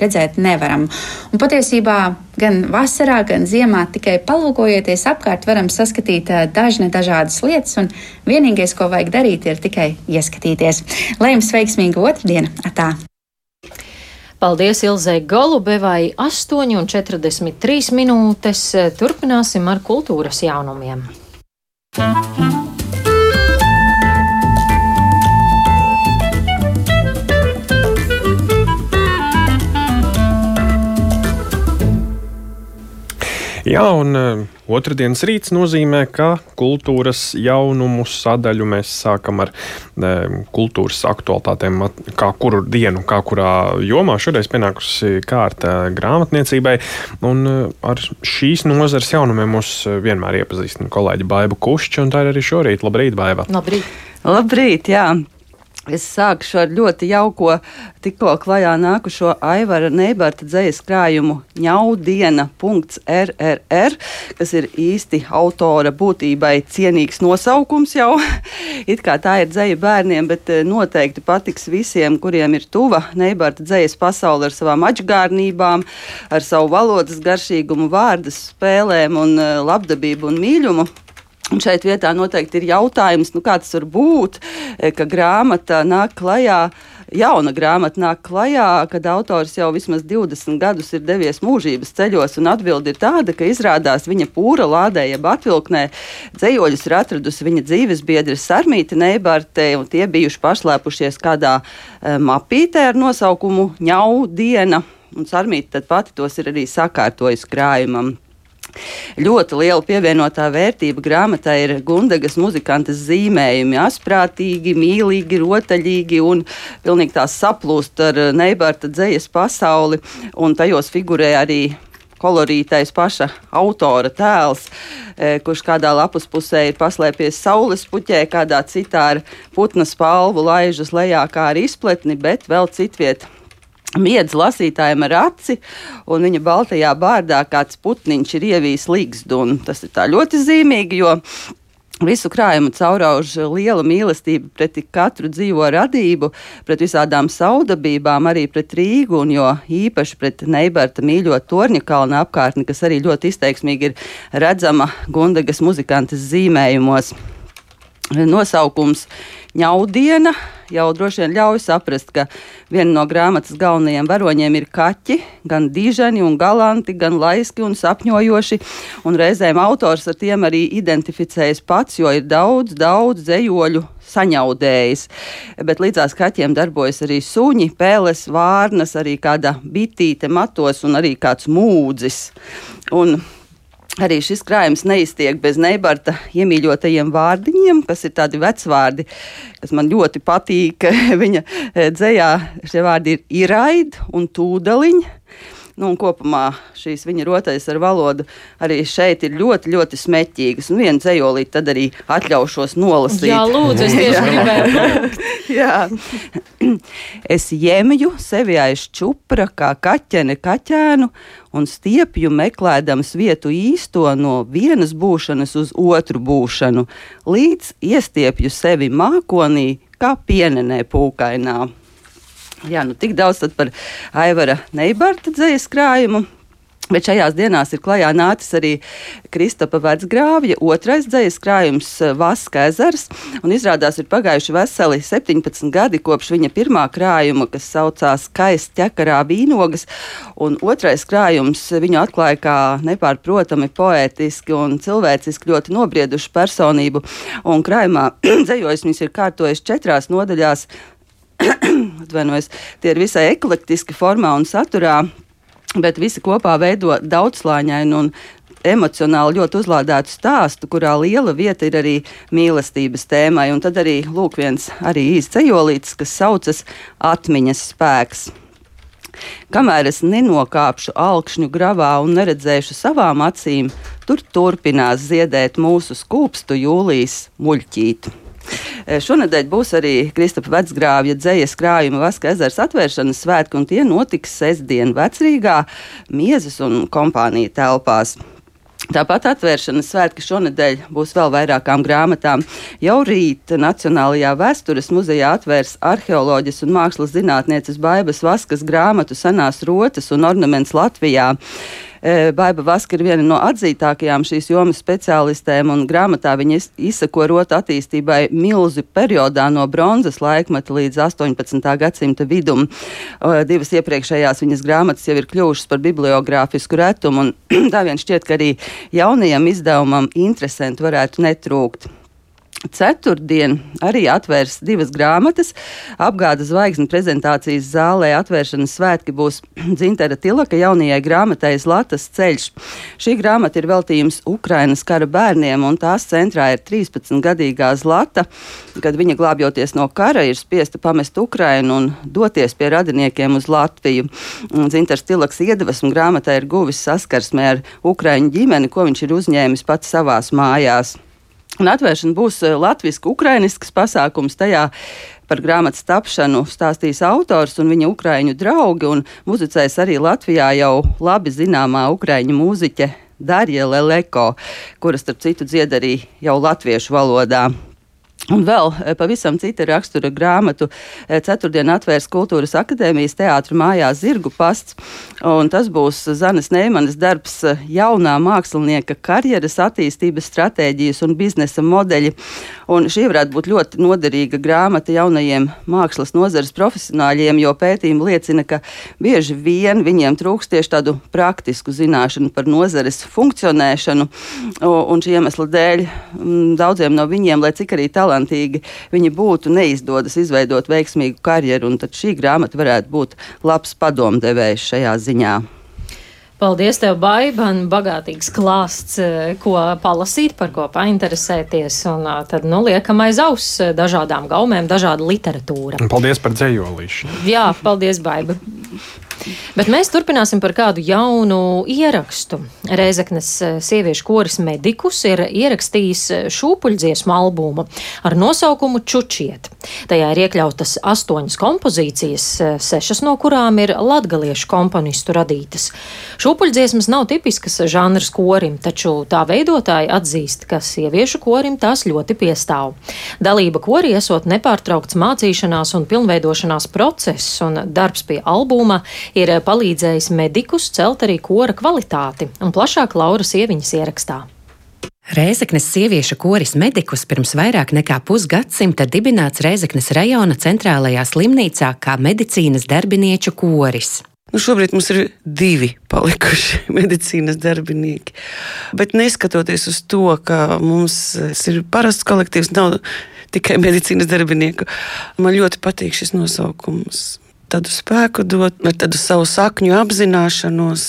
redzēt nevaram. Un patiesībā gan vasarā, gan ziemā tikai palūkojoties apkārt, varam saskatīt dažne dažādas lietas, un vienīgais, ko vajag darīt, ir tikai ieskatīties. Lai jums veiksmīga otrdiena! Atā! Paldies Ilzai Golubevai, 8,43 minūtes. Turpināsim ar kultūras jaunumiem. Thank you. Jā, un uh, otrdienas rīts nozīmē, ka kultūras jaunumu sadaļu mēs sākam ar uh, kultūras aktualitātēm, kā kuru dienu, kā kurā jomā. Šoreiz pienākusi kārta grāmatniecībai, un uh, ar šīs nozares jaunumiem mūs vienmēr iepazīstina kolēģi Baiba Kušķa, un tā ir arī šorīt. Labrīt, Baiba! Labrīt! Labrīt, jā! Es sākšu ar ļoti jauko, tikko klajā nākušo Aivara Neibarta dzējas krājumu ņaudiena.rrr, kas ir īsti autora būtībai cienīgs nosaukums jau. It kā tā ir dzēja bērniem, bet eh, noteikti patiks visiem, kuriem ir tuva Neibarta dzējas pasaule ar savām atžgārnībām, ar savu valodas garšīgumu, vārdas spēlēm un eh, labdabību un mīļumu. Un šeit vietā noteikti ir jautājums, nu, kā tas var būt, e, ka grāmata nāk klajā. Jauna grāmata nāk klajā, kad autors jau vismaz 20 gadus ir devies mūžības ceļos, un atbilde ir tāda, ka izrādās viņa pūra lādē, jeb atvilknē, dzējoļus ir atradusi viņa dzīves biedra Sarmīta Neibartē, un tie bijuši pašlēpušies kādā e, mapītē ar nosaukumu Ņau diena, un Sarmīta tad pati tos ir arī sakārtojusi krājumam. Ļoti liela pievienotā vērtība grāmatai ir Gundagas muzikantes zīmējumi. Asprātīgi, mīlīgi, rotaļīgi un pilnīgi tās saplūst ar Neibarta dzējas pasauli. Un tajos figurē arī kolorītais paša autora tēls, e, kurš kādā lapas pusē ir paslēpies saules puķē, kādā citā ar putna spalvu laižas lejā kā ar izpletni, bet vēl citviet miedz lasītājiem ar aci, un viņa baltajā bārdā kāds putniņš ir ievījis līgstu. Tas ir ļoti zīmīgi, jo Visu krājumu caurauž liela mīlestība pret katru dzīvo radību, pret visādām saudabībām, arī pret Rīgu, un jo īpaši pret Neibarta mīļo Torņa kalna apkārtni, kas arī ļoti izteiksmīgi ir redzama Gundagas muzikantes zīmējumos. Nosaukums ņaudiena jau droši vien ļauj saprast, ka viena no grāmatas galvenajiem varoņiem ir kaķi, gan dižani un galanti, gan laiski un sapņojoši, un reizēm autors ar tiem arī identificējas pats, jo ir daudz, daudz dzējoļu saņaudējis. Bet līdzās kaķiem darbojas arī suņi, pēles, vārnas, arī kāda bitīte matos un arī kāds mūdzis. Un Arī šis krājums neiztiek bez Neibarta iemīļotajiem vārdiņiem, kas ir tādi vecvārdi, kas man ļoti patīk. Viņa eh, dzējā šie vārdi ir iraid un tūdaliņi. Nu, kopumā šīs viņa rotaļas ar valodu arī šeit ir ļoti, ļoti smeķīgas. Un viena dzējolīte tad arī atļaušos nolasīt. Jā, lūdzu, es tieši gribēju. Jā. Es jemju sevi aiz čupra kā kaķene kaķēnu un stiepju meklējams vietu īsto no vienas būšanas uz otru būšanu, līdz iestiepju sevi mākonī kā pienenē pūkainā. Jā, nu tik daudz par Aivara Neibarta dzīslu krājumu. Bet šajās dienās ir klajā nācis arī Kristapa Vecgrāvja otrais dzīslis krājums eh, Vaska ezers. Izrādās, ir pagājuši veseli 17 gadi kopš viņa pirmā krājuma, kas saucās Kais ķekarā vīnogas. Un otrais krājums viņu atklāja kā nepārprotami poētiski un cilvēciski ļoti nobriedušu personību. Un krājumā dzējojis viņas ir kārtojis četrās nodaļās atvainojos, tie ir visai eklektiski formā un saturā, bet visi kopā veido daudzslāņainu un emocionāli ļoti uzlādētu stāstu, kurā liela vieta ir arī mīlestības tēmai. Un tad arī lūk, viens arī īsts ejolītis, kas saucas atmiņas spēks. Kamēr es nenokāpšu augšņu gravā un neredzēšu savām acīm, tur turpinās ziedēt mūsu skūpstu jūlijas muļķītu. Eh, šonadēļ būs arī Kristapa vecgrāvja dzējas krājuma Vaska ezers atvēršanas svētki, un tie notiks sestdien vecrīgā Miezes un kompānija telpās. Tāpat atvēršanas svētki šonadēļ būs vēl vairākām grāmatām. Jau rīt Nacionālajā vēstures muzejā atvērs arheoloģijas un mākslas zinātnieces Baibas Vaskas grāmatu Senās rotas un ornaments Latvijā. Baiba Vaska ir viena no atzītākajām šīs jomas speciālistēm, un grāmatā viņa izsako rotu attīstībai milzu periodā no bronzas laikmeta līdz 18. gadsimta vidum. Divas iepriekšējās viņas grāmatas jau ir kļuvušas par bibliogrāfisku retumu, un tā vien šķiet, ka arī jaunajam izdevumam interesanti varētu netrūkt. Ceturtdien arī atvērs divas grāmatas. Apgāda zvaigznes prezentācijas zālē atvēršanas svētki būs Dzintara Tilaka jaunajai grāmatai Zlatas ceļš. Šī grāmata ir veltījums Ukrainas kara bērniem, un tās centrā ir 13-gadīgā Zlata, kad viņa glābjoties no kara ir spiesta pamest Ukrainu un doties pie radiniekiem uz Latviju. Dzintars Tilaks iedvesmu grāmatai ir guvis saskarsmē ar Ukraiņu ģimeni, ko viņš ir uzņēmis pats savās mājās. Un atvēršana būs eh, latviešu, ukrainisks pasākums. Tajā par grāmatas tapšanu stāstīs autors un viņa ukrāņu draugi. Muzicēs arī Latvijā jau labi zināmā ukrāņu mūziķe Darija Leleko, kuras, starp citu, dzied arī jau latviešu valodā. Un vēl eh, pavisam cita rakstura grāmatu eh, ceturtdien atvērs Kultūras akadēmijas teātra mājā Zirgu pasts. Tas būs Zanes Neimanas darbs eh, jaunā mākslinieka karjeras attīstības stratēģijas un biznesa modeļi. Un šī varētu būt ļoti noderīga grāmata jaunajiem mākslas nozares profesionāļiem, jo pētījumi liecina, ka bieži vien viņiem trūkst tieši tādu praktisku zināšanu par nozares funkcionēšanu. Un šī iemesla dēļ daudziem no viņiem, lai cik arī talants, talantīgi viņi būtu, neizdodas izveidot veiksmīgu karjeru, un tad šī grāmata varētu būt labs padomdevējs šajā ziņā. Paldies, tev, Baiban, bagātīgs klāsts, eh, ko palasīt, par ko painteresēties, un eh, tad, nu, liekam aiz auss eh, dažādām gaumēm, dažāda literatūra. Paldies par dzējolīšu. Jā, paldies, Baiba. Bet mēs turpināsim par kādu jaunu ierakstu. Reizeknes eh, sieviešu koris Medikus ir ierakstījis eh, šūpuļdziesmu albumu ar nosaukumu Čučiet. Tajā ir iekļautas astoņas kompozīcijas, eh, sešas no kurām ir latgaliešu komponistu radītas. Šūpuļdziesmas nav tipiskas žanrs korim, taču tā veidotāji atzīst, ka sieviešu korim tās ļoti piestāv. Dalība korī esot nepārtraukts mācīšanās un pilnveidošanās process, un darbs pie albuma ir palīdzējis medikus celt arī kora kvalitāti, un plašāk Laura Sieviņas ierakstā. Rēzeknes sieviešu koris medikus pirms vairāk nekā pusgadsimta dibināts Rēzeknes rajona centrālajā slimnīcā kā medicīnas darbinieču koris. Nu, šobrīd mums ir divi palikuši medicīnas darbinieki. Bet neskatoties uz to, ka mums ir parasts kolektīvs, nav tikai medicīnas darbinieku, man ļoti patīk šis nosaukums tādu spēku dot, ar tādu savu sakņu apzināšanos.